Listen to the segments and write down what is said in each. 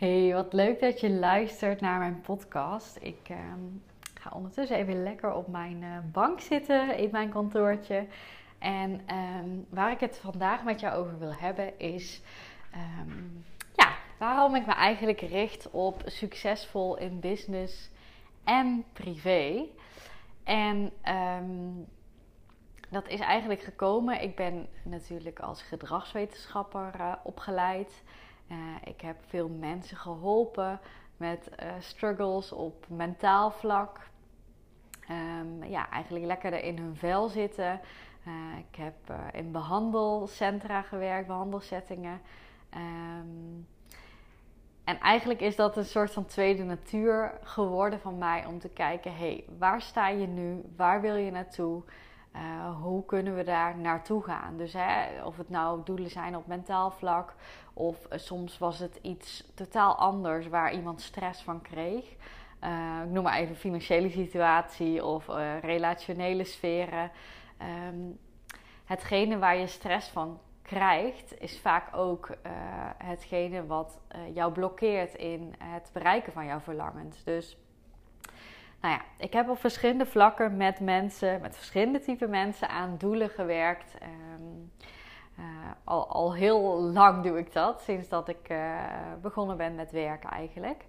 Hey, wat leuk dat je luistert naar mijn podcast. Ik ehm, ga ondertussen even lekker op mijn uh, bank zitten in mijn kantoortje. En ehm, waar ik het vandaag met jou over wil hebben is ehm, ja, waarom ik me eigenlijk richt op succesvol in business en privé. En dat is eigenlijk gekomen. Ik ben natuurlijk als gedragswetenschapper uh, opgeleid. Uh, ik heb veel mensen geholpen met uh, struggles op mentaal vlak. Um, ja, eigenlijk lekkerder in hun vel zitten. Uh, ik heb in behandelcentra gewerkt, behandelsettingen. Um, en eigenlijk is dat een soort van tweede natuur geworden van mij om te kijken: hé, hey, waar sta je nu? Waar wil je naartoe? Uh, hoe kunnen we daar naartoe gaan? Dus hè, of het nou doelen zijn op mentaal vlak, of uh, soms was het iets totaal anders waar iemand stress van kreeg. Uh, ik noem maar even financiële situatie of relationele sferen. Um, hetgene waar je stress van krijgt, is vaak ook hetgene wat jou blokkeert in het bereiken van jouw verlangens. Dus nou ja, ik heb op verschillende vlakken met mensen, met verschillende type mensen aan doelen gewerkt. Ehm, eh, al, al heel lang doe ik dat, sinds dat ik uh, begonnen ben met werken eigenlijk.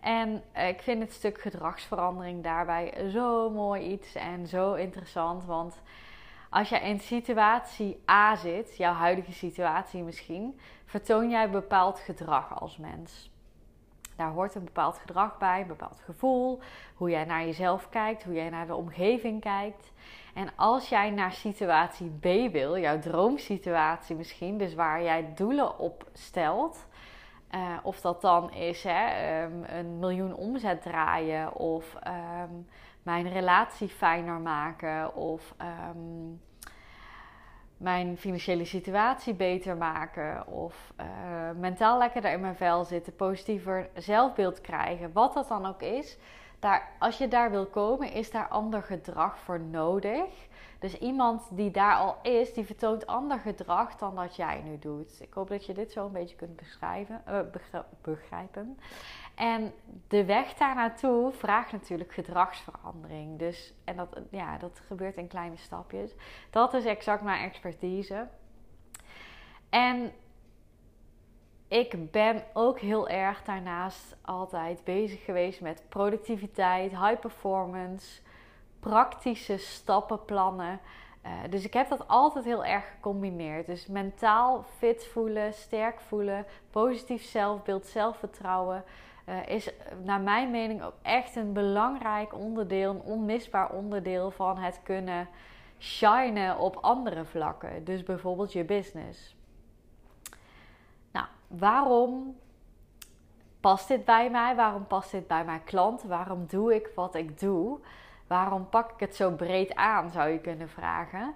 En ik vind het stuk gedragsverandering daarbij zo mooi iets en zo interessant. Want als je in situatie A zit, jouw huidige situatie misschien, vertoon jij bepaald gedrag als mens. Daar hoort een bepaald gedrag bij, een bepaald gevoel, hoe jij naar jezelf kijkt, hoe jij naar de omgeving kijkt. En als jij naar situatie B wil, jouw droomsituatie misschien, dus waar jij doelen op stelt, uh, of dat dan is hè, um, een miljoen omzet draaien, of um, mijn relatie fijner maken, of um, mijn financiële situatie beter maken of uh, mentaal lekkerder in mijn vel zitten, positiever zelfbeeld krijgen, wat dat dan ook is. Daar, als je daar wil komen, is daar ander gedrag voor nodig. Dus iemand die daar al is, die vertoont ander gedrag dan dat jij nu doet. Ik hoop dat je dit zo een beetje kunt beschrijven, uh, begrijpen. En de weg daar naartoe vraagt natuurlijk gedragsverandering. Dus, en dat, ja, dat gebeurt in kleine stapjes. Dat is exact mijn expertise. En ik ben ook heel erg daarnaast altijd bezig geweest met productiviteit, high performance, praktische stappenplannen. Uh, dus ik heb dat altijd heel erg gecombineerd. Dus mentaal fit voelen, sterk voelen, positief zelfbeeld, zelfvertrouwen. Uh, is naar mijn mening ook echt een belangrijk onderdeel, een onmisbaar onderdeel van het kunnen shinen op andere vlakken. Dus bijvoorbeeld je business. Nou, waarom past dit bij mij? Waarom past dit bij mijn klanten? Waarom doe ik wat ik doe? Waarom pak ik het zo breed aan, zou je kunnen vragen.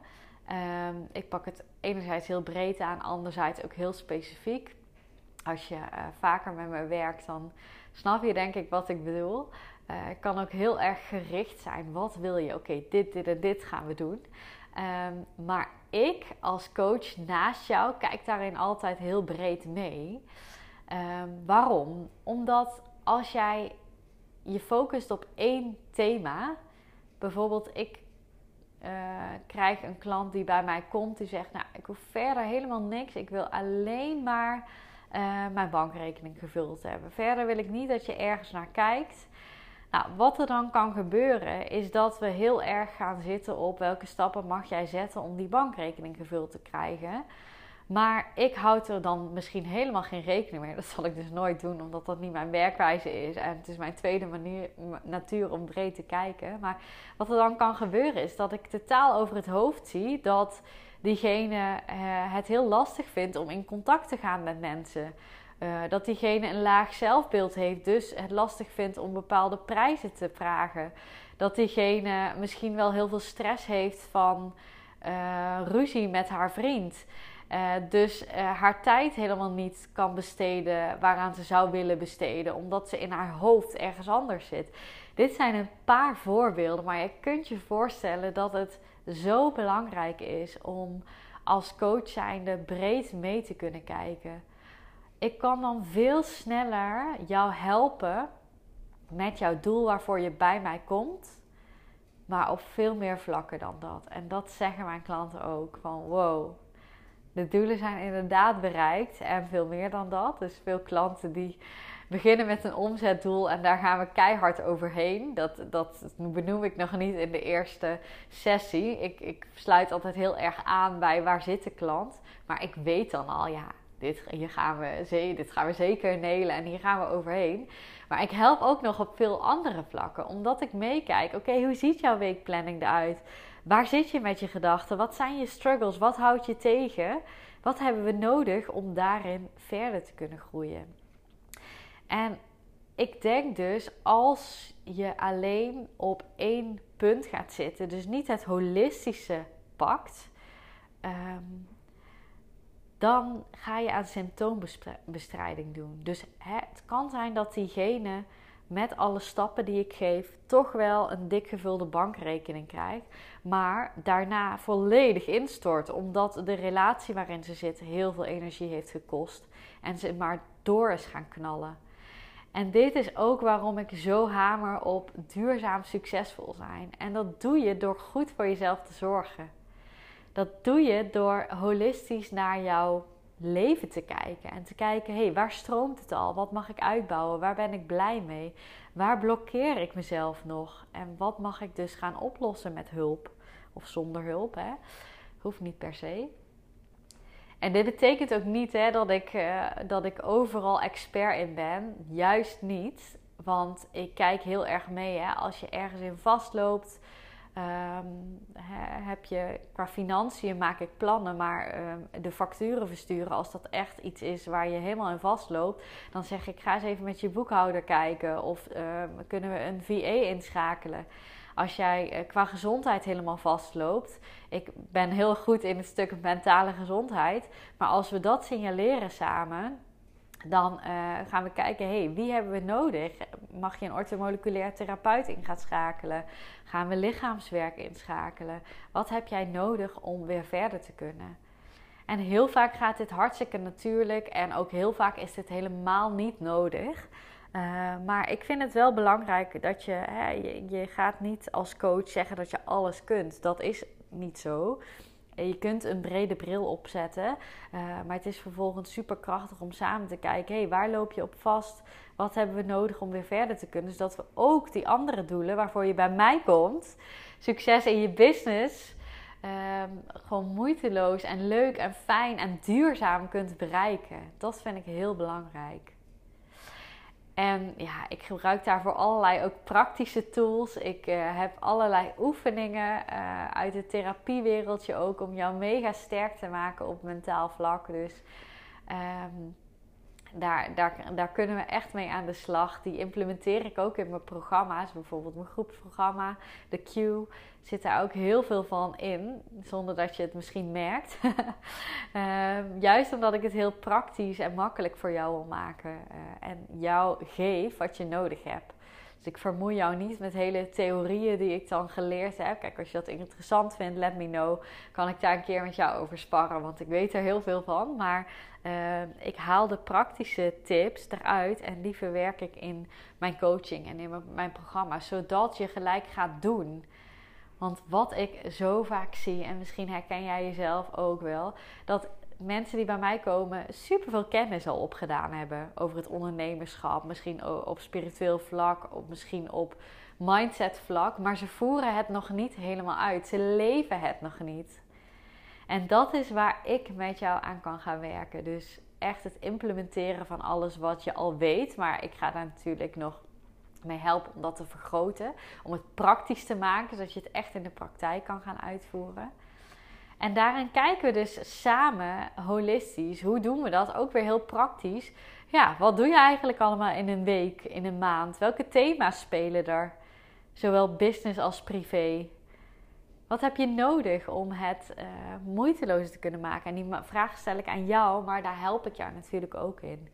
Um, ik pak het enerzijds heel breed aan, anderzijds ook heel specifiek. Als je uh, vaker met me werkt, dan snap je denk ik wat ik bedoel. Uh, kan ook heel erg gericht zijn. Wat wil je? Oké, dit, dit en dit gaan we doen. Um, maar ik als coach naast jou kijk daarin altijd heel breed mee. Um, waarom? Omdat als jij je focust op één thema, bijvoorbeeld ik uh, krijg een klant die bij mij komt die zegt: Nou, ik hoef verder helemaal niks. Ik wil alleen maar uh, mijn bankrekening gevuld hebben. Verder wil ik niet dat je ergens naar kijkt. Nou, wat er dan kan gebeuren is dat we heel erg gaan zitten op welke stappen mag jij zetten om die bankrekening gevuld te krijgen. Maar ik houd er dan misschien helemaal geen rekening mee. Dat zal ik dus nooit doen, omdat dat niet mijn werkwijze is. En het is mijn tweede manier, natuur om breed te kijken. Maar wat er dan kan gebeuren is dat ik totaal over het hoofd zie dat diegene uh, het heel lastig vindt om in contact te gaan met mensen. Uh, dat diegene een laag zelfbeeld heeft, dus het lastig vindt om bepaalde prijzen te vragen. Dat diegene misschien wel heel veel stress heeft van uh, ruzie met haar vriend. Dus haar tijd helemaal niet kan besteden waaraan ze zou willen besteden, omdat ze in haar hoofd ergens anders zit. Dit zijn een paar voorbeelden, maar je kunt je voorstellen dat het zo belangrijk is om als coach zijnde breed mee te kunnen kijken. Ik kan dan veel sneller jou helpen met jouw doel waarvoor je bij mij komt, maar op veel meer vlakken dan dat. En dat zeggen mijn klanten ook van wow. De doelen zijn inderdaad bereikt en veel meer dan dat. Dus veel klanten die beginnen met een omzetdoel en daar gaan we keihard overheen. Dat, dat benoem ik nog niet in de eerste sessie. Ik, ik sluit altijd heel erg aan bij waar zit de klant. Maar ik weet dan al, ja, dit, hier gaan we, dit gaan we zeker nelen en hier gaan we overheen. Maar ik help ook nog op veel andere vlakken, omdat ik meekijk, oké, hoe ziet jouw weekplanning eruit? Waar zit je met je gedachten? Wat zijn je struggles? Wat houdt je tegen? Wat hebben we nodig om daarin verder te kunnen groeien? En ik denk dus als je alleen op één punt gaat zitten, dus niet het holistische pakt, ehm, dan ga je aan symptoombestrijding doen. Dus het kan zijn dat diegene met alle stappen die ik geef toch wel een dik gevulde bankrekening krijgt, maar daarna volledig instort omdat de relatie waarin ze zit heel veel energie heeft gekost en ze maar door is gaan knallen. En dit is ook waarom ik zo hamer op duurzaam succesvol zijn. En dat doe je door goed voor jezelf te zorgen. Dat doe je door holistisch naar jouw leven te kijken. En te kijken, hé, hey, waar stroomt het al? Wat mag ik uitbouwen? Waar ben ik blij mee? Waar blokkeer ik mezelf nog? En wat mag ik dus gaan oplossen met hulp? Of zonder hulp, hè? Hoeft niet per se. En dit betekent ook niet hè, dat, ik, uh, dat ik overal expert in ben. Juist niet. Want ik kijk heel erg mee. Hè. Als je ergens in vastloopt, um, heb je qua financiën maak ik plannen. Maar um, de facturen versturen, als dat echt iets is waar je helemaal in vastloopt, dan zeg ik: ga eens even met je boekhouder kijken. Of um, kunnen we een VA inschakelen? Als jij eh, qua gezondheid helemaal vastloopt. Ik ben heel goed in het stuk mentale gezondheid. Maar als we dat signaleren samen, dan uh, gaan we kijken, hey, wie hebben we nodig? Mag je een orthomoleculair therapeut in gaan schakelen? Gaan we lichaamswerk inschakelen? Wat heb jij nodig om weer verder te kunnen? En heel vaak gaat dit hartstikke natuurlijk en ook heel vaak is dit helemaal niet nodig. Uh, maar ik vind het wel belangrijk dat je, hè, je, gaat niet als coach zeggen dat je alles kunt. Dat is niet zo. Je kunt een brede bril opzetten, uh, maar het is vervolgens super krachtig om samen te kijken: hey, waar loop je op vast? Wat hebben we nodig om weer verder te kunnen? Zodat we ook die andere doelen waarvoor je bij mij komt, succes in je business, um, gewoon moeiteloos en leuk en fijn en duurzaam kunt bereiken. Dat vind ik heel belangrijk. En ja, ik gebruik daarvoor allerlei ook praktische tools. Ik uh, heb allerlei oefeningen uh, uit het therapiewereldje ook om jou mega sterk te maken op mentaal vlak. Dus um, daar, daar, daar kunnen we echt mee aan de slag. Die implementeer ik ook in mijn programma's. Bijvoorbeeld mijn groepsprogramma, de Q. Zit daar ook heel veel van in. Zonder dat je het misschien merkt. Ehm, juist omdat ik het heel praktisch en makkelijk voor jou wil maken. Uh, en jou geef wat je nodig hebt. Dus ik vermoei jou niet met hele theorieën die ik dan geleerd heb. Kijk, als je dat interessant vindt, let me know. Kan ik daar een keer met jou over sparren, want ik weet er heel veel van. Maar uh, ik haal de praktische tips eruit en die verwerk ik in mijn coaching en in mijn programma, zodat je gelijk gaat doen. Want wat ik zo vaak zie, en misschien herken jij jezelf ook wel, dat mensen die bij mij komen superveel kennis al opgedaan hebben over het ondernemerschap. Misschien op spiritueel vlak, of misschien op mindset vlak. Maar ze voeren het nog niet helemaal uit. Ze leven het nog niet. En dat is waar ik met jou aan kan gaan werken. Dus echt het implementeren van alles wat je al weet. Maar ik ga daar natuurlijk nog mee helpen om dat te vergroten. Om het praktisch te maken, zodat je het echt in de praktijk kan gaan uitvoeren. En daarin kijken we dus samen holistisch. Hoe doen we dat? Ook weer heel praktisch. Ja, wat doe je eigenlijk allemaal in een week, in een maand? Welke thema's spelen er? Zowel business als privé. Wat heb je nodig om het uh, moeiteloos te kunnen maken? En die vraag stel ik aan jou, maar daar help ik jou natuurlijk ook in.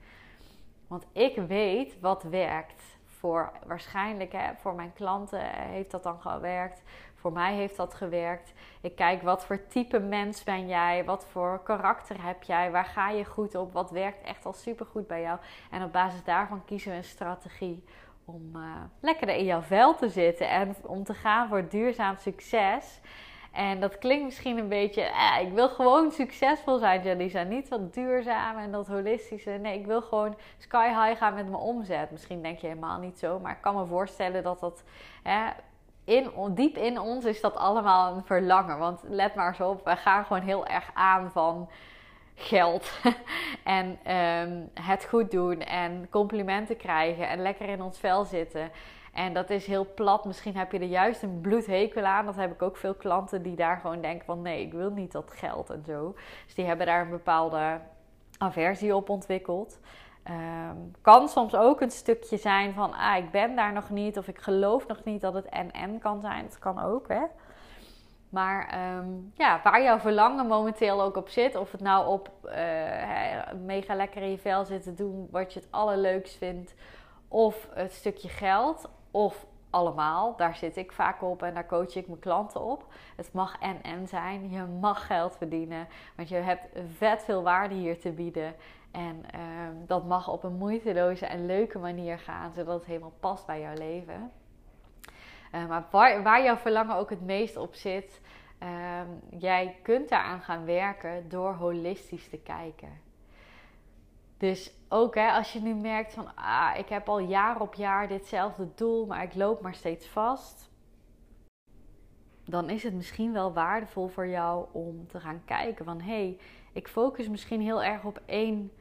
Want ik weet wat werkt. Voor waarschijnlijk hè, voor mijn klanten heeft dat dan gewerkt. Voor mij heeft dat gewerkt. Ik kijk wat voor type mens ben jij? Wat voor karakter heb jij? Waar ga je goed op? Wat werkt echt al super goed bij jou? En op basis daarvan kiezen we een strategie om uh, lekker in jouw vel te zitten en om te gaan voor duurzaam succes. En dat klinkt misschien een beetje, eh, ik wil gewoon succesvol zijn, Jalisa. Niet wat duurzaam en dat holistische. Nee, ik wil gewoon sky high gaan met mijn omzet. Misschien denk je helemaal niet zo, maar ik kan me voorstellen dat dat in, diep in ons is dat allemaal een verlangen. Want let maar eens op, we gaan gewoon heel erg aan van geld en ehm, het goed doen en complimenten krijgen en lekker in ons vel zitten. En dat is heel plat. Misschien heb je er juist een bloedhekel aan. Dat heb ik ook veel klanten die daar gewoon denken van nee, ik wil niet dat geld en zo. Dus die hebben daar een bepaalde aversie op ontwikkeld. Um, kan soms ook een stukje zijn van ah, ik ben daar nog niet of ik geloof nog niet dat het en-en kan zijn. Dat kan ook, hè. Maar ehm, ja, waar jouw verlangen momenteel ook op zit, of het nou op uh, mega lekker in je vel zitten doen wat je het allerleukst vindt, of het stukje geld, of allemaal, daar zit ik vaak op en daar coach ik mijn klanten op. Het mag en-en zijn, je mag geld verdienen, want je hebt vet veel waarde hier te bieden. En ehm, dat mag op een moeiteloze en leuke manier gaan, zodat het helemaal past bij jouw leven. Uh, maar waar, waar, jouw verlangen ook het meest op zit, um, jij kunt daaraan gaan werken door holistisch te kijken. Dus ook hè, als je nu merkt van, ah, ik heb al jaar op jaar ditzelfde doel, maar ik loop maar steeds vast. Dan is het misschien wel waardevol voor jou om te gaan kijken van, hé, hey, ik focus misschien heel erg op één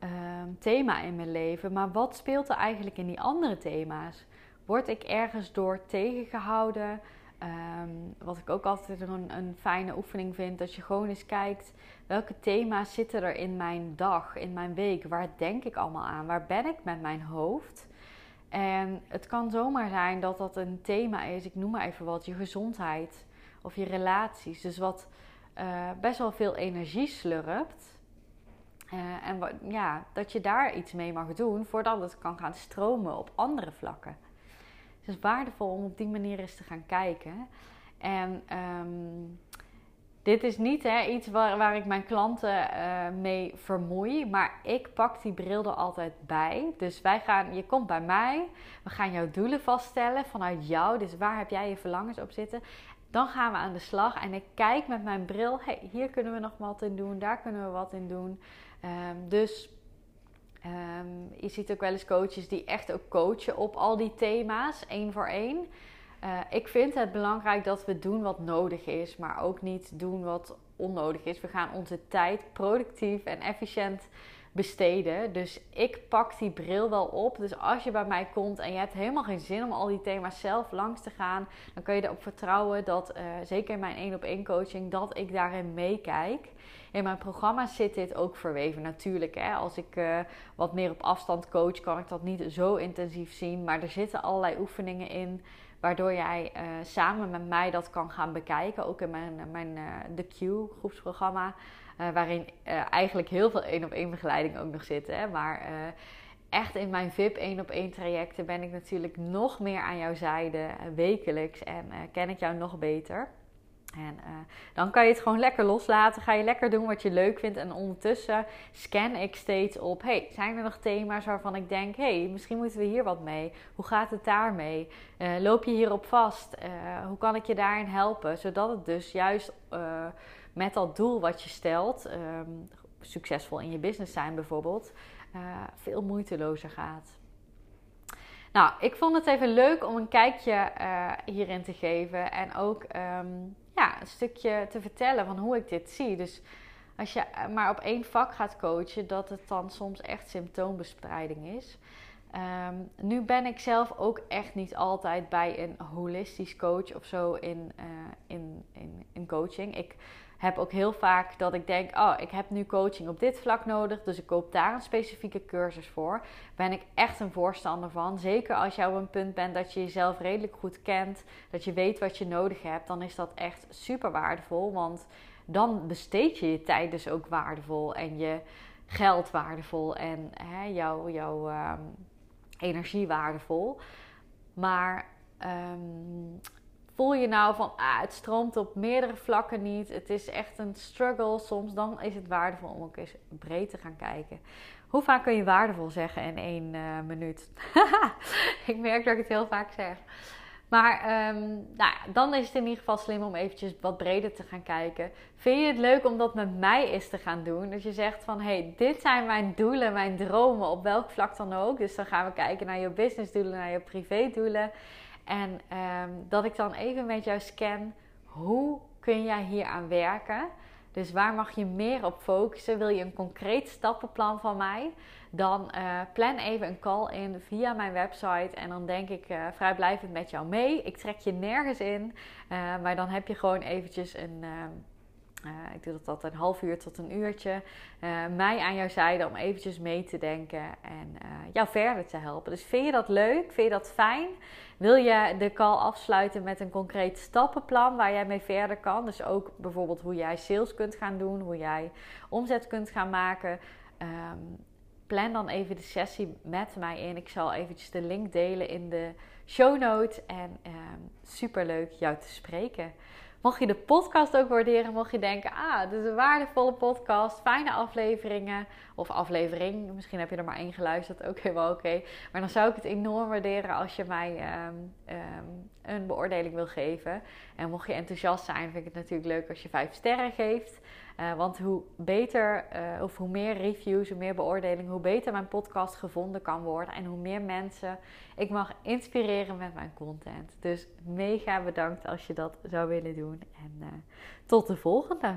Ehm, thema in mijn leven. Maar wat speelt er eigenlijk in die andere thema's? Word ik ergens door tegengehouden? Ehm, wat ik ook altijd een, een, fijne oefening vind, dat je gewoon eens kijkt welke thema's zitten er in mijn dag, in mijn week. Waar denk ik allemaal aan? Waar ben ik met mijn hoofd? En het kan zomaar zijn dat dat een thema is, ik noem maar even wat, je gezondheid of je relaties. Dus wat uh, best wel veel energie slurpt. Uh, en ja, dat je daar iets mee mag doen voordat het kan gaan stromen op andere vlakken. Dus het is waardevol om op die manier eens te gaan kijken. En um, dit is niet hè, iets waar, waar ik mijn klanten uh, mee vermoei, maar ik pak die bril er altijd bij. Dus wij gaan, je komt bij mij, we gaan jouw doelen vaststellen vanuit jou. Dus waar heb jij je verlangens op zitten? Dan gaan we aan de slag en ik kijk met mijn bril, hey, hier kunnen we nog wat in doen, daar kunnen we wat in doen. Ehm, dus ehm, je ziet ook wel eens coaches die echt ook coachen op al die thema's, één voor één. Uh, ik vind het belangrijk dat we doen wat nodig is, maar ook niet doen wat onnodig is. We gaan onze tijd productief en efficiënt besteden. Dus ik pak die bril wel op. Dus als je bij mij komt en je hebt helemaal geen zin om al die thema's zelf langs te gaan, dan kun je erop vertrouwen dat, uh, zeker in mijn één op één coaching, dat ik daarin meekijk. In mijn programma zit dit ook verweven. Natuurlijk, hè, als ik uh, wat meer op afstand coach, kan ik dat niet zo intensief zien. Maar er zitten allerlei oefeningen in. Waardoor jij uh, samen met mij dat kan gaan bekijken. Ook in mijn, mijn The Q groepsprogramma. Waarin eigenlijk heel veel één op één begeleiding ook nog zit. Hè. Maar echt in mijn VIP 1 op 1 trajecten ben ik natuurlijk nog meer aan jouw zijde wekelijks. En ken ik jou nog beter. En dan kan je het gewoon lekker loslaten. Ga je lekker doen wat je leuk vindt. En ondertussen scan ik steeds op: hey, zijn er nog thema's waarvan ik denk: hey, misschien moeten we hier wat mee? Hoe gaat het daarmee? Uh, loop je hierop vast? Hoe kan ik je daarin helpen? Zodat het dus juist met dat doel wat je stelt, um, succesvol in je business zijn bijvoorbeeld, veel moeitelozer gaat. Nou, ik vond het even leuk om een kijkje hierin te geven. En ook. Um, ja, een stukje te vertellen van hoe ik dit zie. Dus als je maar op één vak gaat coachen, dat het dan soms echt symptoombestrijding is. Ehm, nu ben ik zelf ook echt niet altijd bij een holistisch coach of zo in, uh, in, in, in coaching. Ik heb ook heel vaak dat ik denk: oh, ik heb nu coaching op dit vlak nodig, dus ik koop daar een specifieke cursus voor. Ben ik echt een voorstander van. Zeker als je op een punt bent dat je jezelf redelijk goed kent, dat je weet wat je nodig hebt, dan is dat echt super waardevol. Want dan besteed je je tijd dus ook waardevol en je geld waardevol en hè, jouw, ehm, energie waardevol. Maar um, voel je nou van ah, het stroomt op meerdere vlakken niet, het is echt een struggle soms, dan is het waardevol om ook eens breed te gaan kijken. Hoe vaak kun je waardevol zeggen in één uh, minuut? ik merk dat ik het heel vaak zeg. Maar um, nou, dan is het in ieder geval slim om eventjes wat breder te gaan kijken. Vind je het leuk om dat met mij eens te gaan doen? Dat je zegt van, hey, dit zijn mijn doelen, mijn dromen, op welk vlak dan ook. Dus dan gaan we kijken naar je businessdoelen, naar je privédoelen. En um, dat ik dan even met jou scan, hoe kun jij hier aan werken? Dus waar mag je meer op focussen? Wil je een concreet stappenplan van mij? Dan uh, plan even een call in via mijn website. En dan denk ik uh, vrijblijvend met jou mee. Ik trek je nergens in. Uh, maar dan heb je gewoon eventjes een. Ehm, uh, ik doe dat altijd een half uur tot een uurtje. Uh, mij aan jouw zijde om eventjes mee te denken en uh, jou verder te helpen. Dus vind je dat leuk? Vind je dat fijn? Wil je de call afsluiten met een concreet stappenplan waar jij mee verder kan? Dus ook bijvoorbeeld hoe jij sales kunt gaan doen, hoe jij omzet kunt gaan maken. Um, plan dan even de sessie met mij in. Ik zal eventjes de link delen in de show notes. En um, super leuk jou te spreken. Mocht je de podcast ook waarderen, mocht je denken: ah, dit is een waardevolle podcast, fijne afleveringen. Of aflevering, misschien heb je er maar één geluisterd, ook helemaal oké. Maar dan zou ik het enorm waarderen als je mij um, um, een beoordeling wil geven. En mocht je enthousiast zijn, vind ik het natuurlijk leuk als je vijf sterren geeft. Uh, want hoe beter, uh, of hoe meer reviews, hoe meer beoordelingen, hoe beter mijn podcast gevonden kan worden. En hoe meer mensen ik mag inspireren met mijn content. Dus mega bedankt als je dat zou willen doen. En uh, tot de volgende.